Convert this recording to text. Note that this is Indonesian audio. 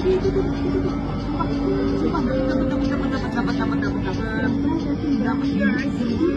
dapat dapat dapat dapat dapat dapat dapat dapat dapat dapat dapat dapat dapat